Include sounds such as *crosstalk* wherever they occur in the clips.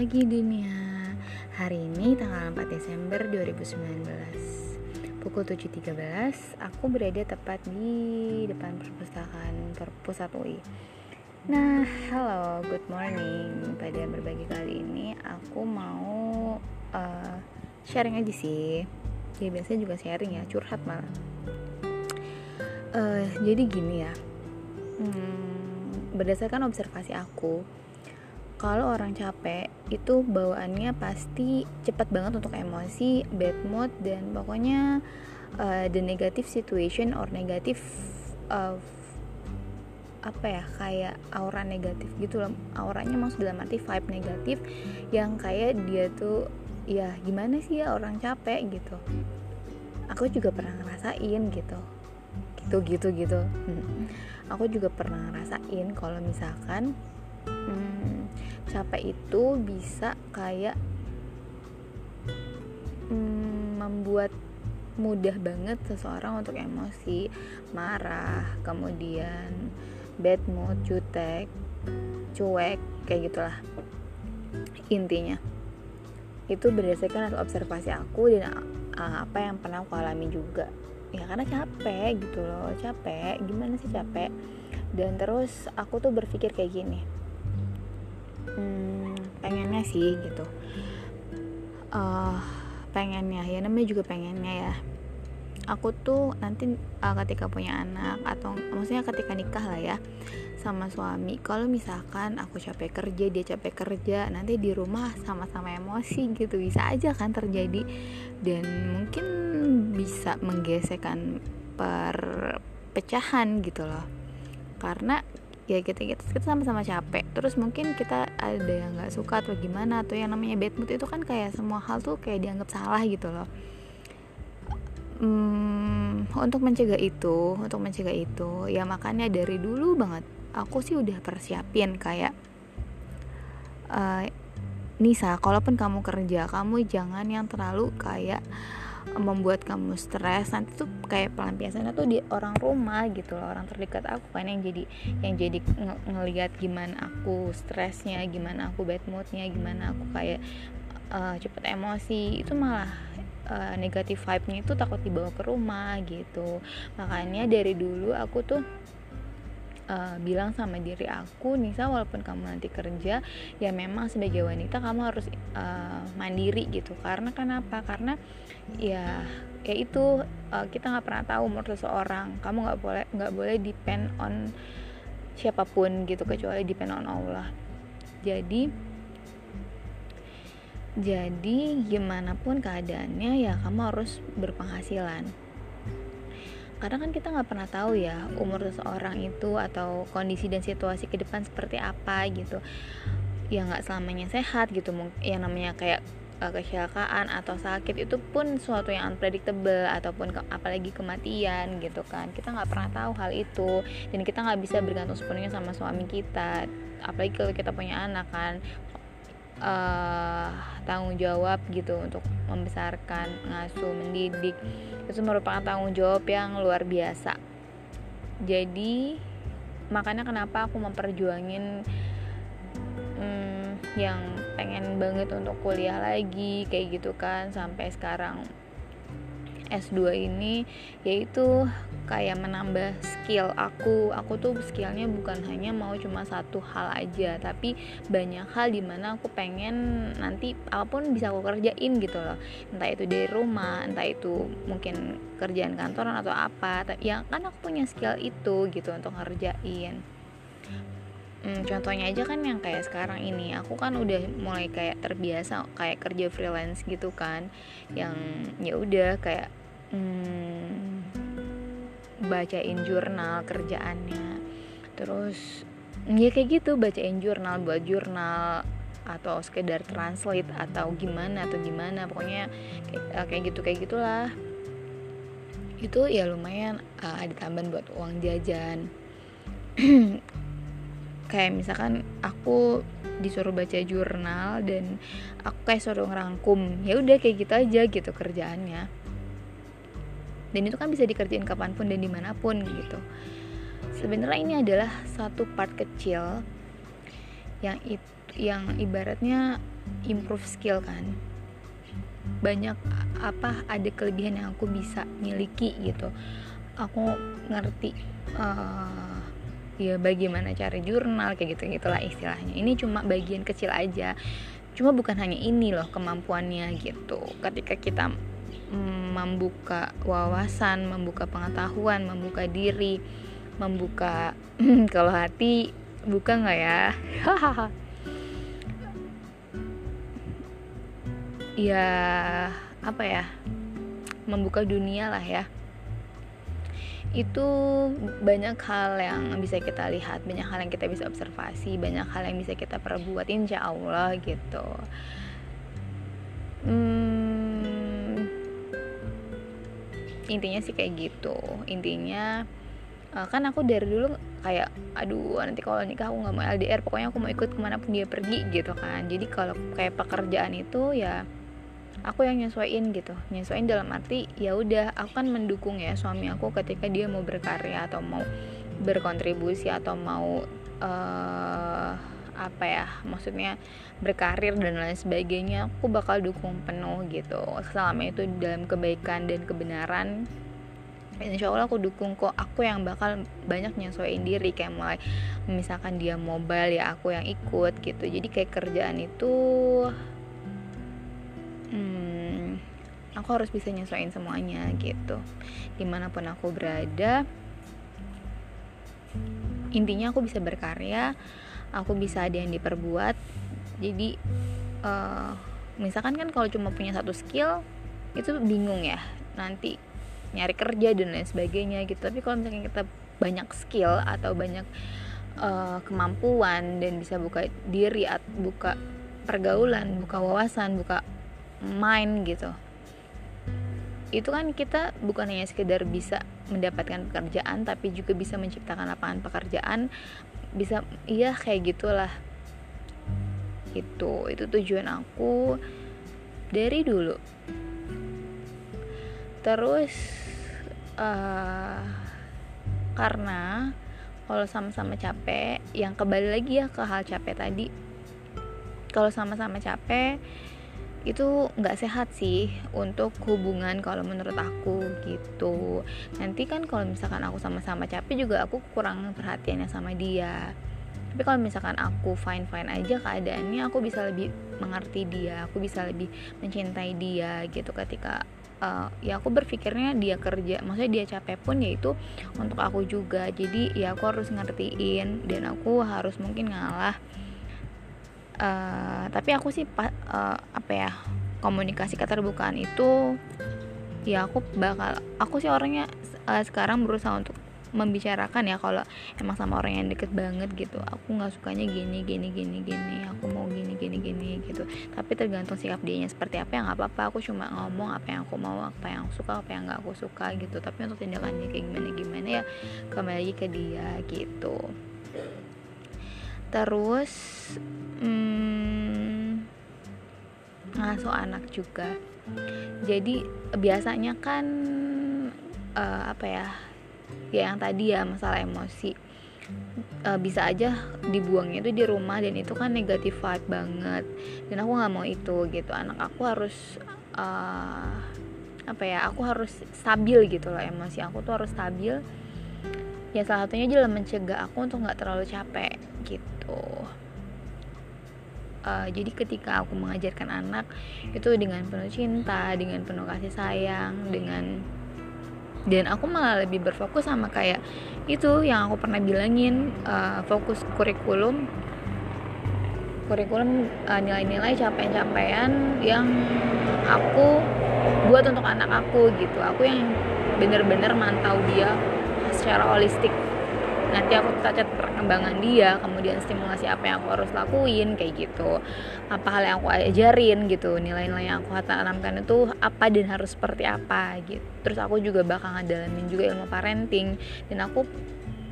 pagi dunia. Hari ini tanggal 4 Desember 2019 Pukul 7.13 Aku berada tepat di depan perpustakaan Perpusat UI Nah, halo, good morning. Pada berbagi kali ini Aku mau uh, sharing aja sih. Ya biasanya juga sharing ya, curhat malah. Uh, Jadi gini ya. Hmm, Berdasarkan observasi aku kalau orang capek itu bawaannya pasti cepat banget untuk emosi, bad mood dan pokoknya uh, the negative situation or negative of apa ya kayak aura negatif gitu loh. Auranya maksud dalam arti vibe negatif yang kayak dia tuh ya gimana sih ya orang capek gitu. Aku juga pernah ngerasain gitu. Gitu gitu gitu. Hmm. aku juga pernah ngerasain kalau misalkan hmm, capek itu bisa kayak hmm, membuat mudah banget seseorang untuk emosi marah kemudian bad mood jutek cuek kayak gitulah. Intinya itu berdasarkan observasi aku dan apa yang pernah aku alami juga. Ya karena capek gitu loh capek. Gimana sih capek? Dan terus aku tuh berpikir kayak gini hmm, pengennya sih gitu. Uh, pengennya ya namanya juga pengennya ya. Aku tuh nanti uh, ketika punya anak atau maksudnya ketika nikah lah ya sama suami kalau misalkan aku capek kerja dia capek kerja nanti di rumah sama-sama emosi gitu bisa aja kan terjadi. Dan mungkin bisa menggesekkan perpecahan gitu loh. Karena ya kita kita kita sama-sama capek. Terus mungkin kita ada yang nggak suka atau gimana atau yang namanya bad mood itu kan kayak semua hal tuh kayak dianggap salah gitu loh. Hmm, untuk mencegah itu untuk mencegah itu ya makanya dari dulu banget aku sih udah persiapin kayak uh, Nisa kalaupun kamu kerja kamu jangan yang terlalu kayak membuat kamu stres nanti tuh kayak pelampiasannya tuh di orang rumah gitu loh orang terdekat aku kan yang jadi yang jadi ng ngelihat gimana aku stresnya gimana aku bad moodnya gimana aku kayak uh, cepet emosi itu malah uh, negatif vibe-nya itu takut dibawa ke rumah gitu. Makanya dari dulu aku tuh uh, bilang sama diri aku Nisa walaupun kamu nanti kerja ya memang sebagai wanita kamu harus uh, mandiri gitu. Karena kenapa? Karena ya ya itu uh, kita nggak pernah tahu umur seseorang. Kamu nggak boleh nggak boleh depend on siapa pun gitu kecuali depend on Allah. Jadi jadi gimana pun keadaannya ya kamu harus berpenghasilan karena kan kita nggak pernah tahu ya umur seseorang itu atau kondisi dan situasi ke depan seperti apa gitu. Ya nggak selamanya sehat gitu. Yang namanya kayak uh, kecelakaan atau sakit itu pun suatu yang unpredictable ataupun ke, apalagi kematian gitu kan. Kita nggak pernah tahu hal itu dan kita nggak bisa bergantung sepenuhnya sama suami kita. Apalagi kalau kita punya anak kan uh, tanggung jawab gitu untuk membesarkan, ngasuh, mendidik itu merupakan tanggung jawab yang luar biasa. Jadi makanya kenapa aku memperjuangin hmm, yang pengen banget untuk kuliah lagi kayak gitu kan sampai sekarang S2 ini yaitu kayak menambah skill aku. Aku tuh skillnya bukan hanya mau cuma satu hal aja tapi banyak hal di mana aku pengen nanti apa pun bisa aku kerjain gitu loh. Entah itu dari rumah entah itu mungkin kerjaan kantoran atau apa ya kan aku punya skill itu gitu untuk ngerjain. Hmm, contohnya aja kan yang kayak sekarang ini. Aku kan udah mulai kayak terbiasa kayak kerja freelance gitu kan. Yang ya udah kayak hmm, bacain jurnal kerjaannya. Terus ya kayak gitu bacain jurnal buat jurnal atau sekedar translate atau gimana atau gimana pokoknya kayak, eh, kayak gitu kayak gitulah. Itu ya lumayan uh, ada tambahan buat uang jajan. *clears throat* Kayak misalkan aku disuruh baca jurnal dan aku kayak suruh ngerangkum ya udah kayak gitu aja gitu kerjaannya dan itu kan bisa dikerjain kapan pun dan di mana pun gitu. Sebenarnya ini adalah satu part kecil yang yang ibaratnya improve skill kan. Banyak apa ada kelebihan yang aku bisa miliki gitu. Aku ngerti uh, ya bagaimana cara jurnal kayak gitu gitulah istilahnya. Ini cuma bagian kecil aja. Cuma bukan hanya ini loh kemampuannya gitu. Ketika kita membuka wawasan membuka pengetahuan membuka diri membuka *laughs* kalau hati buka nggak ya? *laughs* Ya apa ya? Membuka dunia lah ya. Itu banyak hal yang bisa kita lihat banyak hal yang kita bisa observasi banyak hal yang bisa kita perbuat insya Allah gitu. Hmm, intinya sih kayak gitu. Intinya uh, kan aku dari dulu kayak aduh nanti kalau nikah aku nggak mau LDR pokoknya aku mau ikut ke mana pun dia pergi gitu kan. Jadi kalau kayak pekerjaan itu ya aku yang nyesuaiin gitu. Nyesuaiin dalam arti ya udah aku kan mendukung ya suami aku ketika dia mau berkarya atau mau berkontribusi atau mau uh, apa ya maksudnya berkarir dan lain sebagainya aku bakal dukung penuh gitu. Selama itu dalam kebaikan dan kebenaran insya Allah aku dukung kok. Aku yang bakal banyak nyesuaiin diri kayak mulai misalkan dia mobile ya aku yang ikut gitu. Jadi kayak kerjaan itu hmm, aku harus bisa nyesuaiin semuanya gitu. Di mana pun aku berada intinya aku bisa berkarya aku bisa ada yang diperbuat. Jadi uh, misalkan kan kalau cuma punya satu skill itu bingung ya. Nanti nyari kerja dan lain sebagainya gitu. Tapi kalau misalkan kita banyak skill atau banyak uh, kemampuan dan bisa buka diri buka pergaulan buka wawasan buka mind gitu. Itu kan kita bukan hanya sekedar bisa mendapatkan pekerjaan tapi juga bisa menciptakan lapangan pekerjaan bisa iya kayak gitulah. Itu itu tujuan aku dari dulu. Terus uh, karena kalau sama-sama capek yang kembali lagi ya ke hal capek tadi. Kalau sama-sama capek itu nggak sehat sih untuk hubungan kalau menurut aku gitu. Nanti kan kalau misalkan aku sama-sama capek juga aku kurang perhatiannya sama dia. Tapi kalau misalkan aku fine fine aja keadaannya aku bisa lebih mengerti dia aku bisa lebih mencintai dia gitu. Ketika uh, ya aku berpikirnya dia kerja maksudnya dia capek pun ya itu untuk aku juga. Jadi ya aku harus ngertiin dan aku harus mungkin ngalah uh, tapi aku sih uh, apa ya komunikasi keterbukaan itu ya aku bakal aku sih orangnya uh, sekarang berusaha untuk membicarakan ya kalau emang sama orang yang deket banget gitu. Aku nggak sukanya gini gini gini gini. Aku mau gini gini gini gitu. Tapi tergantung sikap dia seperti apa yang apa-apa. Aku cuma ngomong apa yang aku mau apa yang aku suka apa yang nggak aku suka gitu. Tapi untuk tindakannya kayak gimana gimana ya kembali lagi ke dia gitu. Terus hmm, ngasuh anak juga. Jadi biasanya kan uh, apa ya ya yang tadi ya masalah emosi. Uh, bisa aja dibuangnya itu di rumah dan itu kan negatif vibe banget. Dan aku nggak mau itu gitu. Anak aku harus uh, apa ya aku harus stabil gitu loh. Emosi aku tuh harus stabil. Ya salah satunya adalah mencegah aku untuk nggak terlalu capek gitu uh, jadi ketika aku mengajarkan anak itu dengan penuh cinta dengan penuh kasih sayang dengan dan aku malah lebih berfokus sama kayak itu yang aku pernah bilangin uh, fokus kurikulum. Kurikulum uh, nilai-nilai capaian-capaian yang aku buat untuk anak aku gitu. Aku yang bener-bener mantau dia secara holistik. Nanti aku cacat perkembangan dia kemudian stimulasi apa yang aku harus lakuin kayak gitu. Apa hal yang aku ajarin gitu nilai-nilai yang aku tanamkan itu apa dan harus seperti apa gitu. Terus aku juga bakal ngedalamin juga ilmu parenting dan aku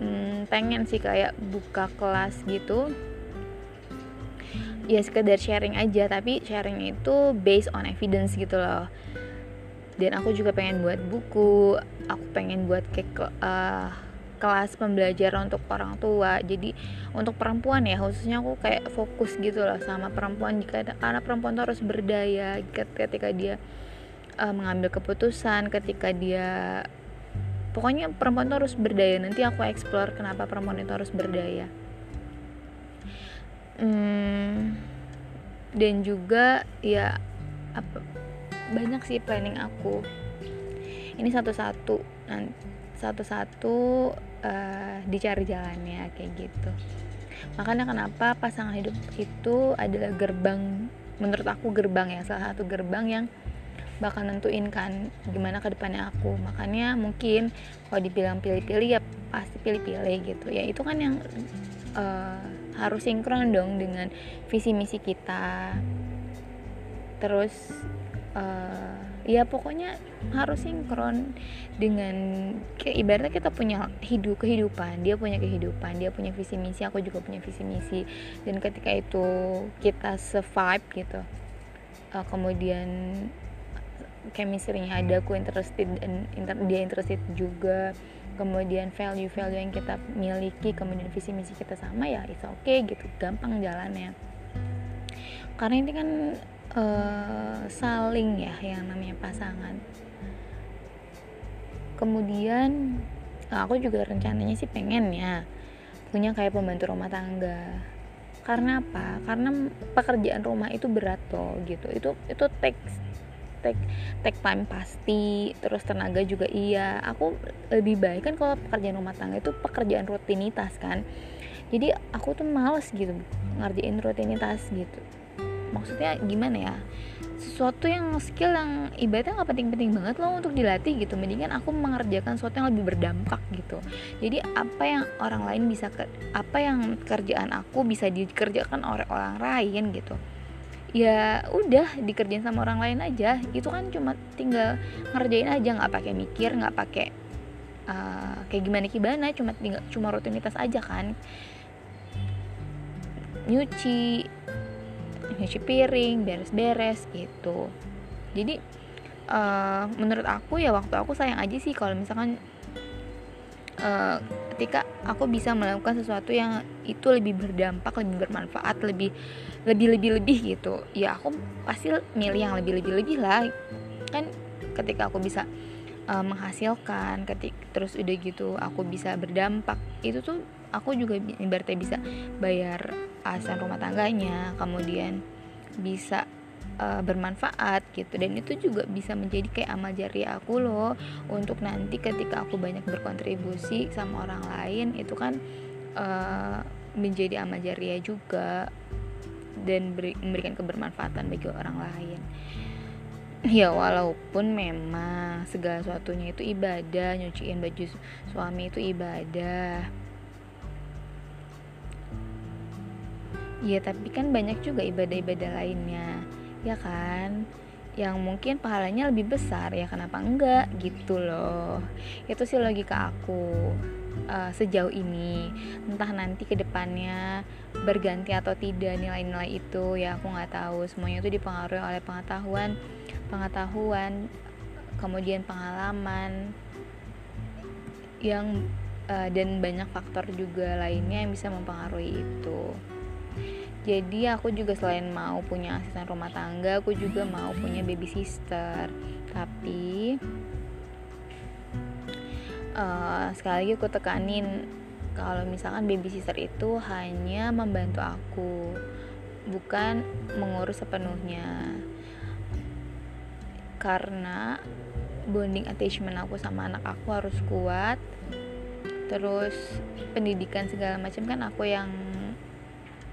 hmm, pengen sih kayak buka kelas gitu. Ya sekedar sharing aja tapi sharing itu based on evidence gitu loh. Dan aku juga pengen buat buku aku pengen buat kayak uh, kelas pembelajaran untuk orang tua. Jadi untuk perempuan ya khususnya aku kayak fokus gitu loh sama perempuan. Jika karena perempuan tuh harus berdaya. Ketika dia uh, mengambil keputusan ketika dia pokoknya perempuan tuh harus berdaya. Nanti aku explore kenapa perempuan itu harus berdaya. Hmm, dan juga ya apa banyak sih planning aku. Ini satu-satu satu-satu uh, dicari jalannya kayak gitu. Makanya kenapa pasangan hidup itu adalah gerbang menurut aku gerbang ya salah satu gerbang yang bakal nentuin kan gimana ke depannya aku. Makanya mungkin kalau dibilang pilih-pilih ya pasti pilih-pilih gitu. Ya itu kan yang uh, harus sinkron dong dengan visi misi kita. Terus uh, ya pokoknya harus sinkron dengan kayak ibaratnya kita punya hidup kehidupan. Dia punya kehidupan dia punya visi misi aku juga punya visi misi. Dan ketika itu kita survive gitu uh, kemudian chemistry-nya ada aku interested dan inter, dia interested juga. Kemudian value-value yang kita miliki kemudian visi misi kita sama ya itu oke okay, gitu. Gampang jalannya. Karena ini kan uh, saling ya yang namanya pasangan. Kemudian aku juga rencananya sih pengen ya punya kayak pembantu rumah tangga. Karena apa? Karena pekerjaan rumah itu berat loh gitu. Itu itu take take take time pasti terus tenaga juga iya. Aku lebih baik kan kalau pekerjaan rumah tangga itu pekerjaan rutinitas kan. Jadi aku tuh males gitu ngerjain rutinitas gitu maksudnya gimana ya? Sesuatu yang skill yang ibaratnya nggak penting-penting banget loh untuk dilatih gitu. Mendingan aku mengerjakan sesuatu yang lebih berdampak gitu. Jadi apa yang orang lain bisa ke, apa yang kerjaan aku bisa dikerjakan oleh orang lain gitu. Ya udah dikerjain sama orang lain aja. Itu kan cuma tinggal ngerjain aja. Nggak pakai mikir nggak pakai uh, kayak gimana gimana. Cuma tinggal cuma rutinitas aja kan. Nyuci nyuci piring beres-beres gitu. Jadi uh, menurut aku ya waktu aku sayang aja sih kalau misalkan uh, ketika aku bisa melakukan sesuatu yang itu lebih berdampak lebih bermanfaat lebih lebih lebih lebih gitu. Ya aku pasti milih yang lebih lebih lebih lah. Kan ketika aku bisa uh, menghasilkan ketik terus udah gitu aku bisa berdampak itu tuh aku juga ibaratnya bisa bayar asal rumah tangganya kemudian bisa uh, bermanfaat gitu. Dan itu juga bisa menjadi kayak amal jariah aku loh. Untuk nanti ketika aku banyak berkontribusi sama orang lain itu kan uh, menjadi amal jariah juga. Dan beri, memberikan kebermanfaatan bagi orang lain. Ya walaupun memang segala sesuatunya itu ibadah nyuciin baju suami itu ibadah ya tapi kan banyak juga ibadah-ibadah lainnya ya kan? Yang mungkin pahalanya lebih besar ya kenapa enggak? Gitu loh. Itu sih logika aku uh, sejauh ini. Entah nanti ke depannya berganti atau tidak nilai-nilai itu ya aku nggak tahu. Semuanya itu dipengaruhi oleh pengetahuan pengetahuan kemudian pengalaman yang uh, dan banyak faktor juga lainnya yang bisa mempengaruhi itu jadi aku juga selain mau punya asisten rumah tangga aku juga mau punya baby sister. Tapi uh, sekali lagi aku tekanin kalau misalkan baby sister itu hanya membantu aku bukan mengurus sepenuhnya. Karena bonding attachment aku sama anak aku harus kuat terus pendidikan segala macam kan aku yang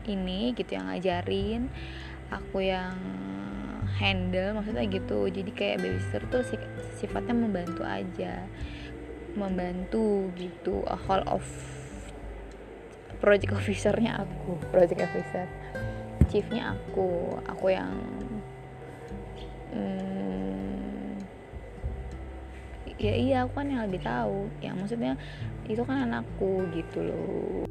ini gitu yang ngajarin aku yang handle maksudnya gitu. Jadi kayak babysitter tuh sifatnya membantu aja membantu gitu. A whole of project officernya aku project officer. Chiefnya aku aku yang hmm, ya iya aku kan yang lebih tahu. Ya maksudnya itu kan anakku gitu loh